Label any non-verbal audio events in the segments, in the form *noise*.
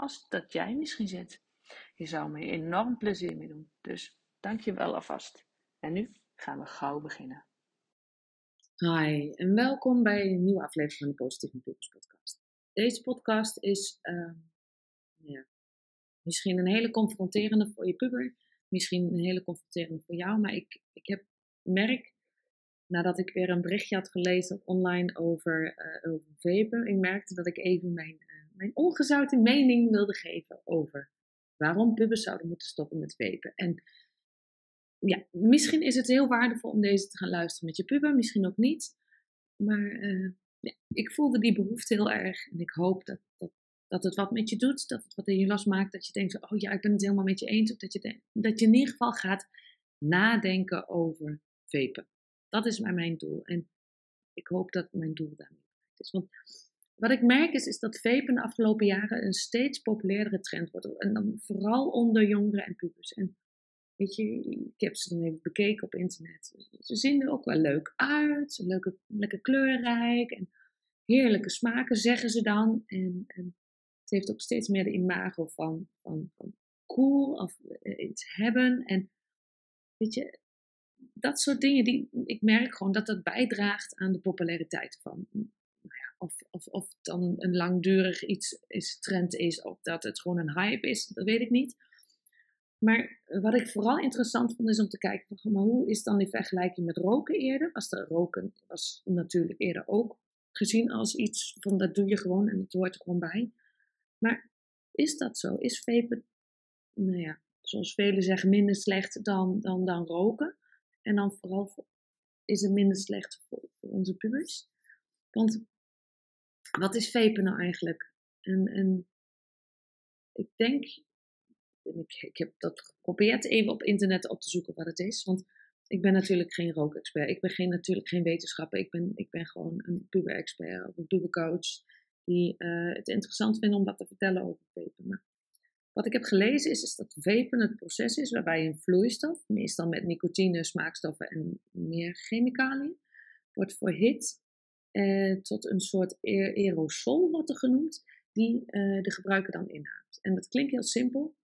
als dat jij misschien zit. Je zou me enorm plezier mee doen. Dus dank je wel alvast. En nu gaan we gauw beginnen. Hi en welkom bij een nieuwe aflevering van de Positieve Pubers podcast. Deze podcast is uh, ja, misschien een hele confronterende voor je puber, misschien een hele confronterende voor jou, maar ik, ik heb merk nadat ik weer een berichtje had gelezen online over, uh, over vapen, ik merkte dat ik even mijn, mijn ongezouten mening wilde geven over waarom pubers zouden moeten stoppen met vapen. En ja, misschien is het heel waardevol om deze te gaan luisteren met je puber, misschien ook niet. Maar uh, ja, ik voelde die behoefte heel erg en ik hoop dat, dat, dat het wat met je doet, dat het wat in je last maakt, dat je denkt, oh ja, ik ben het helemaal met je eens. Dat je, dat je in ieder geval gaat nadenken over vapen. Dat is mijn doel en ik hoop dat mijn doel daarmee is. Want wat ik merk is, is dat vapen de afgelopen jaren een steeds populairdere trend wordt. En dan vooral onder jongeren en pubers. En Weet je, ik heb ze dan even bekeken op internet. Ze zien er ook wel leuk uit. Leuke, lekker kleurrijk en heerlijke smaken, zeggen ze dan. En, het heeft ook steeds meer de imago van, van, van cool of eh, iets hebben. En weet je, dat soort dingen, die, ik merk gewoon dat dat bijdraagt aan de populariteit van. Of, of, of dan een langdurig iets is, trend is, of dat het gewoon een hype is, dat weet ik niet. Maar wat ik vooral interessant vond is om te kijken maar hoe is dan die vergelijking met roken eerder? Was de roken was natuurlijk eerder ook gezien als iets van dat doe je gewoon en het hoort er gewoon bij. Maar is dat zo? Is vapen, nou ja, zoals velen zeggen, minder slecht dan, dan, dan roken? En dan vooral is het minder slecht voor, voor onze pubers? Want wat is vapen nou eigenlijk? En, ik denk ik, ik heb dat geprobeerd even op internet op te zoeken wat het is. Want ik ben natuurlijk geen rookexpert. Ik ben geen, natuurlijk geen wetenschapper. Ik ben, ik ben gewoon een puber-expert of een pubercoach. Die uh, het interessant vinden om wat te vertellen over vapen. Wat ik heb gelezen is, is dat vapen het proces is waarbij een vloeistof, meestal met nicotine, smaakstoffen en meer chemicaliën, wordt verhit eh, tot een soort aerosol, wordt er genoemd, die uh, de gebruiker dan inhaamt. En dat klinkt heel simpel,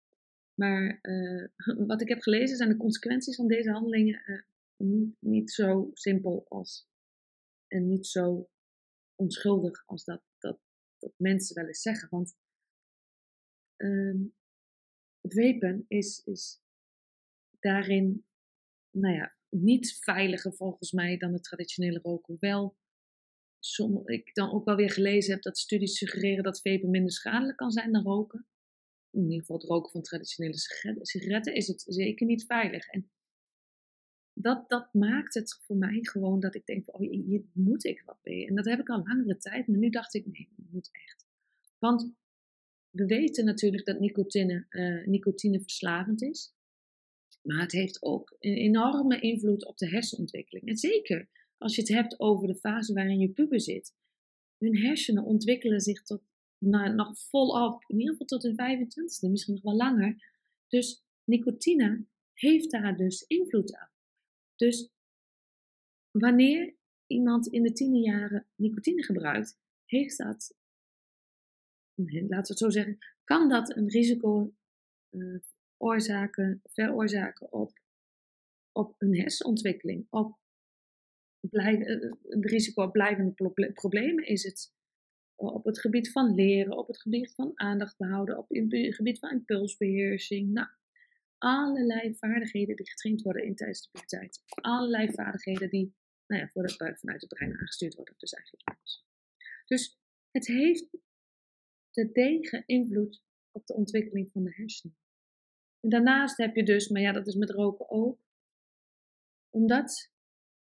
maar uh, *laughs* wat ik heb gelezen zijn de consequenties van deze handelingen niet, niet, zo simpel als en niet zo onschuldig als dat, dat, dat mensen wel eens zeggen. Want uh, het wepen is, is daarin nou ja, niet veiliger volgens mij dan het traditionele roken. Hoewel som, ik dan ook wel weer gelezen heb dat studies suggereren dat vapen minder schadelijk kan zijn dan roken in ieder geval het roken van traditionele sigaretten, is het zeker niet veilig. En dat, dat maakt het voor mij gewoon dat ik denk, oh, hier moet ik wat mee. En dat heb ik al langere tijd, maar nu dacht ik, nee, dat moet echt. Want we weten natuurlijk dat nicotine, uh, nicotine verslavend is. Maar het heeft ook een enorme invloed op de hersenontwikkeling. En zeker als je het hebt over de fase waarin je puber zit. Hun hersenen ontwikkelen zich tot nou, nog volop, in ieder geval tot de 25e, misschien nog wel langer. Dus nicotine heeft daar dus invloed aan. Dus wanneer iemand in de tiende jaren nicotine gebruikt, heeft dat, laten we het zo zeggen, kan dat een risico oorzaken, veroorzaken op, op een hersenontwikkeling, op blijven, uh, risico op blijvende problemen is het op het gebied van leren, op het gebied van aandacht behouden, op het gebied van impulsbeheersing. Nou, allerlei vaardigheden die getraind worden in tijdens de puberteit. Allerlei vaardigheden die nou ja, voor vanuit het brein aangestuurd worden. Dus eigenlijk alles. Dus het heeft de degen invloed op de ontwikkeling van de hersenen. En daarnaast heb je dus, maar ja, dat is met roken ook, omdat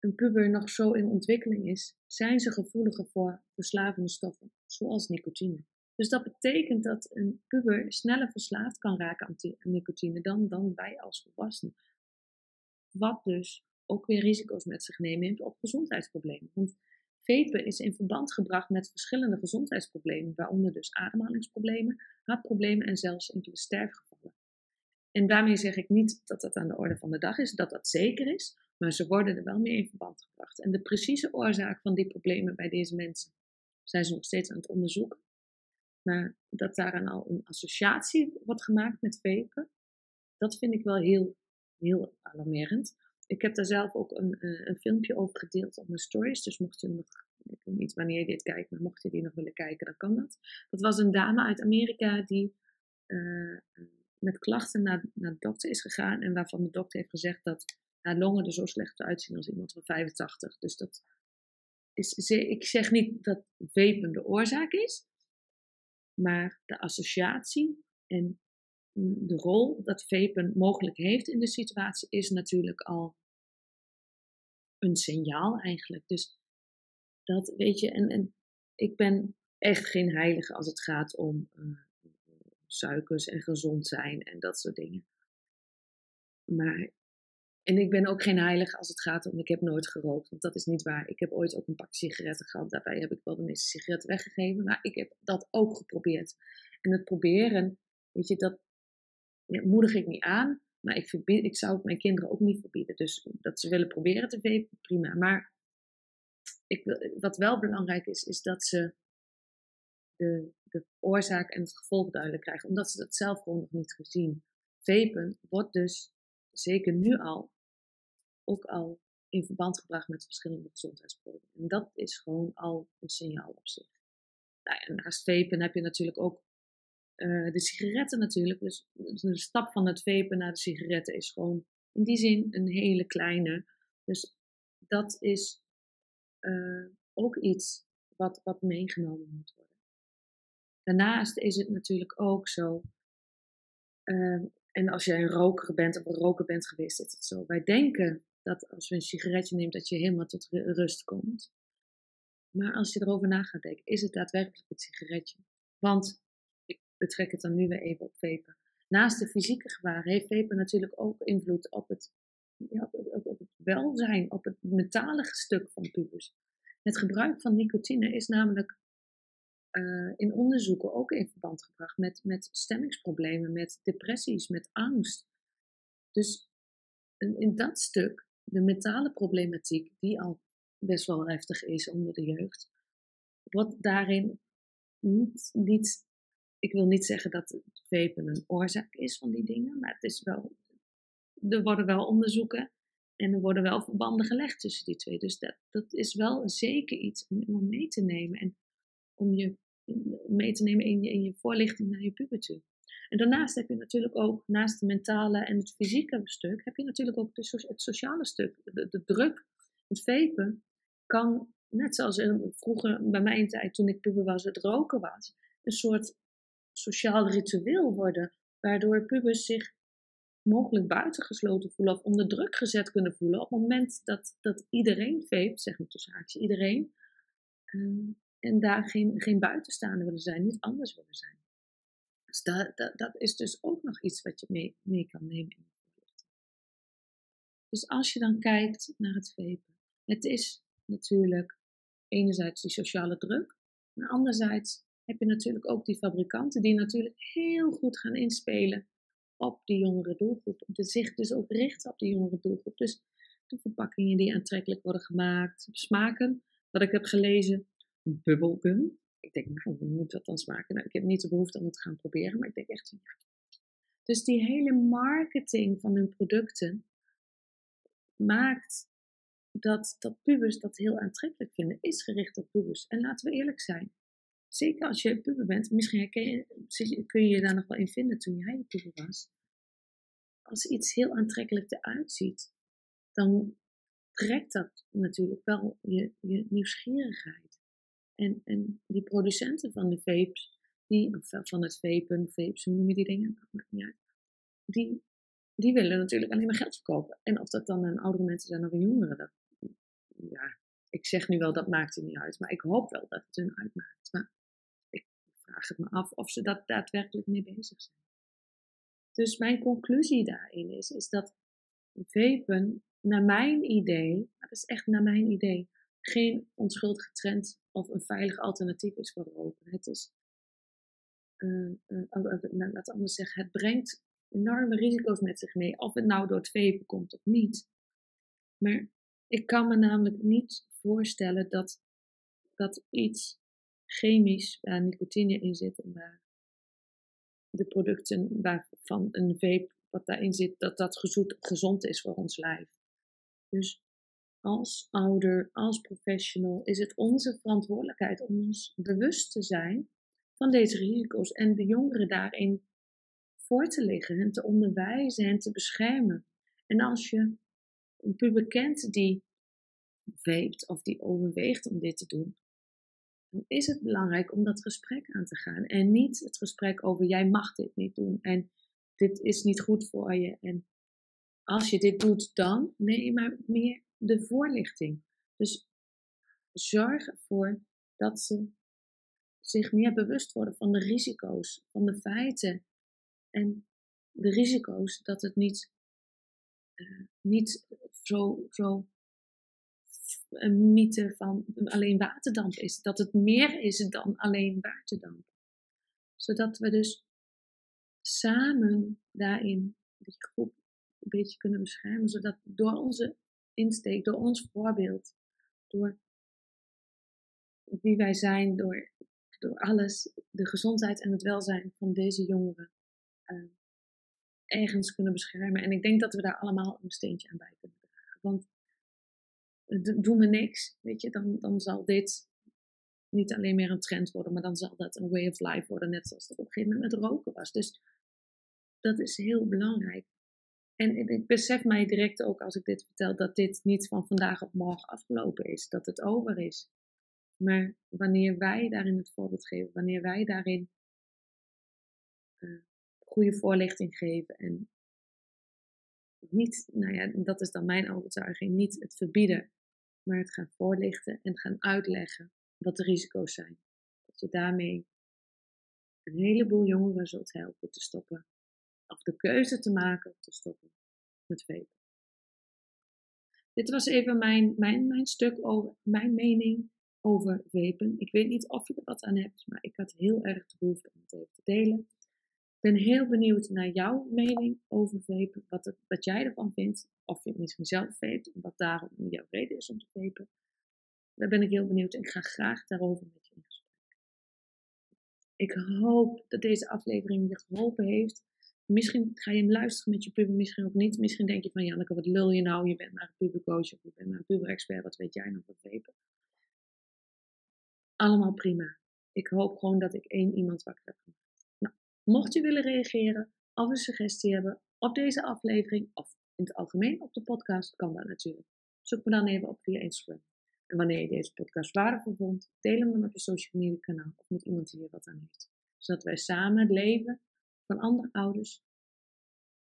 een puber nog zo in ontwikkeling is, zijn ze gevoeliger voor verslavende stoffen, zoals nicotine. Dus dat betekent dat een puber sneller verslaafd kan raken aan nicotine dan, dan wij als volwassenen. Wat dus ook weer risico's met zich neemt op gezondheidsproblemen. Want vapen is in verband gebracht met verschillende gezondheidsproblemen, waaronder dus ademhalingsproblemen, hartproblemen en zelfs enkele sterfgevallen. En daarmee zeg ik niet dat dat aan de orde van de dag is, dat dat zeker is, maar ze worden er wel mee in verband gebracht. En de precieze oorzaak van die problemen bij deze mensen zijn ze nog steeds aan het onderzoeken. Maar dat daaraan al een associatie wordt gemaakt met vapen, dat vind ik wel heel, heel alarmerend. Ik heb daar zelf ook een, eh, een filmpje over gedeeld op mijn stories. Dus mocht je nog, ik weet niet wanneer je dit kijkt, maar mocht je die nog willen kijken, dan kan dat. Dat was een dame uit Amerika die uh, met klachten naar, naar de dokter is gegaan. En waarvan de dokter heeft gezegd dat haar longen er zo slecht uitzien als iemand van 85. Dus dat is, ik zeg niet dat vapen de oorzaak is. Maar de associatie en de rol dat vapen mogelijk heeft in de situatie is natuurlijk al een signaal eigenlijk. Dus dat weet je, en, en ik ben echt geen heilige als het gaat om uh, suikers en gezond zijn en dat soort dingen. Maar, en ik ben ook geen heilige als het gaat om, ik heb nooit gerookt, want dat is niet waar. Ik heb ooit ook een pak sigaretten gehad, daarbij heb ik wel de meeste sigaretten weggegeven, maar ik heb dat ook geprobeerd. En het proberen, weet je, dat moedig ik niet aan. Maar ik, verbied, ik zou het mijn kinderen ook niet verbieden. Dus dat ze willen proberen te vapen, prima. Maar ik wat wel belangrijk is, is dat ze de, de oorzaak en het gevolg duidelijk krijgen. Omdat ze dat zelf gewoon nog niet gezien. Vapen wordt dus, zeker nu al, ook al in verband gebracht met verschillende gezondheidsproblemen. En dat is gewoon al een signaal op zich. Nou ja, naast vapen heb je natuurlijk ook uh, de sigaretten natuurlijk. Dus de stap van het vapen naar de sigaretten is gewoon in die zin een hele kleine. Dus dat is uh, ook iets wat, wat meegenomen moet worden. Daarnaast is het natuurlijk ook zo, uh, en als jij een roker bent of een roker bent geweest, is het zo. Wij denken dat als je een sigaretje neemt, dat je helemaal tot rust komt. Maar als je erover na gaat denken, is het daadwerkelijk het sigaretje? Want betrek het dan nu weer even op vapen. Naast de fysieke gebaren heeft vapen natuurlijk ook invloed op het, ja, op het welzijn, op het mentale stuk van pubers. Het gebruik van nicotine is namelijk uh, in onderzoeken ook in verband gebracht met, met stemmingsproblemen, met depressies, met angst. Dus in, in dat stuk, de mentale problematiek, die al best wel heftig is onder de jeugd, wordt daarin niet, niet ik wil niet zeggen dat vapen een oorzaak is van die dingen, maar het is wel, er worden wel onderzoeken en er worden wel verbanden gelegd tussen die twee. Dus dat, dat is wel zeker iets om, mee te nemen en om je mee te nemen in je, in je voorlichting naar je puber toe. En daarnaast heb je natuurlijk ook, naast het mentale en het fysieke stuk, heb je natuurlijk ook het sociale stuk. De, druk, het vapen, kan, net zoals vroeger bij mijn tijd toen ik puber was, het roken was, een soort sociaal ritueel worden, waardoor pubers zich mogelijk buitengesloten voelen of onder druk gezet kunnen voelen op het moment dat, dat iedereen veept, zeg maar tussen haakjes iedereen, uh, en daar geen, geen buitenstaander willen zijn, niet anders willen zijn. Dus dat, dat, dat is dus ook nog iets wat je mee, mee kan nemen in. Dus als je dan kijkt naar het vepen, het is natuurlijk enerzijds die sociale druk, maar anderzijds heb je natuurlijk ook die fabrikanten die natuurlijk heel goed gaan inspelen op die jongere doelgroep. De zich dus ook richten op die jongere doelgroep. Dus de verpakkingen die aantrekkelijk worden gemaakt, smaken. Wat ik heb gelezen, bubblegum. Ik denk, nou, hoe moet dat dan smaken? Nou, ik heb niet de behoefte om het te gaan proberen, maar ik denk echt, ja. Dus die hele marketing van hun producten maakt dat, dat pubers dat heel aantrekkelijk vinden, is gericht op pubers. En laten we eerlijk zijn, zeker als je puber bent, misschien kun je je daar nog wel in vinden toen jij puber was. Als iets heel aantrekkelijk eruit ziet, dan trekt dat natuurlijk wel je, je nieuwsgierigheid. En, en die producenten van de vapes, die, of van het vapen, vapes, hoe noem je die dingen? Die, die willen natuurlijk alleen maar geld verkopen. En of dat dan een oudere mensen zijn of een jongere, dat, ja, ik zeg nu wel dat maakt het niet uit. Maar ik hoop wel dat het hun uitmaakt. Maar ik vraag het me af of ze dat daadwerkelijk mee bezig zijn. Dus mijn conclusie daarin is, is dat vapen, naar mijn idee, dat is echt naar mijn idee, geen onschuldige trend of een veilig alternatief is voor roken. Het is, uh, uh, laat anders zeggen, het brengt enorme risico's met zich mee, of het nou door het vapen komt of niet. Maar ik kan me namelijk niet voorstellen dat, dat iets chemisch waar nicotine in zit en waar de producten waarvan een vape wat daarin zit, dat dat gezond, gezond is voor ons lijf. Dus als ouder, als professional, is het onze verantwoordelijkheid om ons bewust te zijn van deze risico's en de jongeren daarin voor te liggen en te onderwijzen en te beschermen. En als je een puber kent die veept of die overweegt om dit te doen, dan is het belangrijk om dat gesprek aan te gaan. En niet het gesprek over jij mag dit niet doen en dit is niet goed voor je. En als je dit doet, dan nee, maar meer de voorlichting. Dus zorg ervoor dat ze zich meer bewust worden van de risico's, van de feiten en de risico's dat het niet, uh, niet zo, zo een mythe van alleen waterdamp is. Dat het meer is dan alleen waterdamp. Zodat we dus samen daarin die groep een beetje kunnen beschermen. Zodat door onze insteek, door ons voorbeeld, door wie wij zijn, door, door alles, de gezondheid en het welzijn van deze jongeren uh, ergens kunnen beschermen. En ik denk dat we daar allemaal een steentje aan bij kunnen dragen. Want doen we niks, weet je, dan, dan zal dit niet alleen meer een trend worden, maar dan zal dat een way of life worden, net zoals dat op een gegeven moment met roken was. Dus dat is heel belangrijk. En ik besef mij direct ook als ik dit vertel, dat dit niet van vandaag op morgen afgelopen is, dat het over is. Maar wanneer wij daarin het voorbeeld geven, wanneer wij daarin uh, goede voorlichting geven en niet, nou ja, dat is dan mijn overtuiging, niet het verbieden, maar het gaan voorlichten en gaan uitleggen wat de risico's zijn. Dat je daarmee een heleboel jongeren zult helpen te stoppen, of de keuze te maken te stoppen met vapen. Dit was even mijn, mijn, mijn stuk over mijn mening over vapen. Ik weet niet of je er wat aan hebt, maar ik had heel erg de behoefte om het even te delen. Ik ben heel benieuwd naar jouw mening over vapen, wat, het, wat jij ervan vindt. Of je het misschien zelf vape en wat daarom jouw reden is om te vapen. Daar ben ik heel benieuwd en ik ga graag daarover met je in gesprek. Ik hoop dat deze aflevering je geholpen heeft. Misschien ga je hem luisteren met je puber, misschien ook niet. Misschien denk je van Janneke, wat lul je nou? Je bent maar een pubercoach of je bent maar een puberexpert. Wat weet jij nog van vapen? Allemaal prima. Ik hoop gewoon dat ik één iemand wakker heb gemaakt. Mocht je willen reageren of een suggestie hebben op deze aflevering of in het algemeen op de podcast, kan dat natuurlijk. Zoek me dan even op via Instagram. En wanneer je deze podcast waardevol vond, deel hem dan op je social media kanaal of met iemand die hier wat aan heeft. Zodat wij samen het leven van andere ouders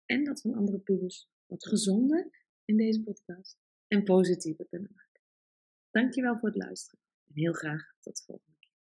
en dat van andere pubers wat gezonder in deze podcast en positiever kunnen maken. Dankjewel voor het luisteren en heel graag tot de volgende keer.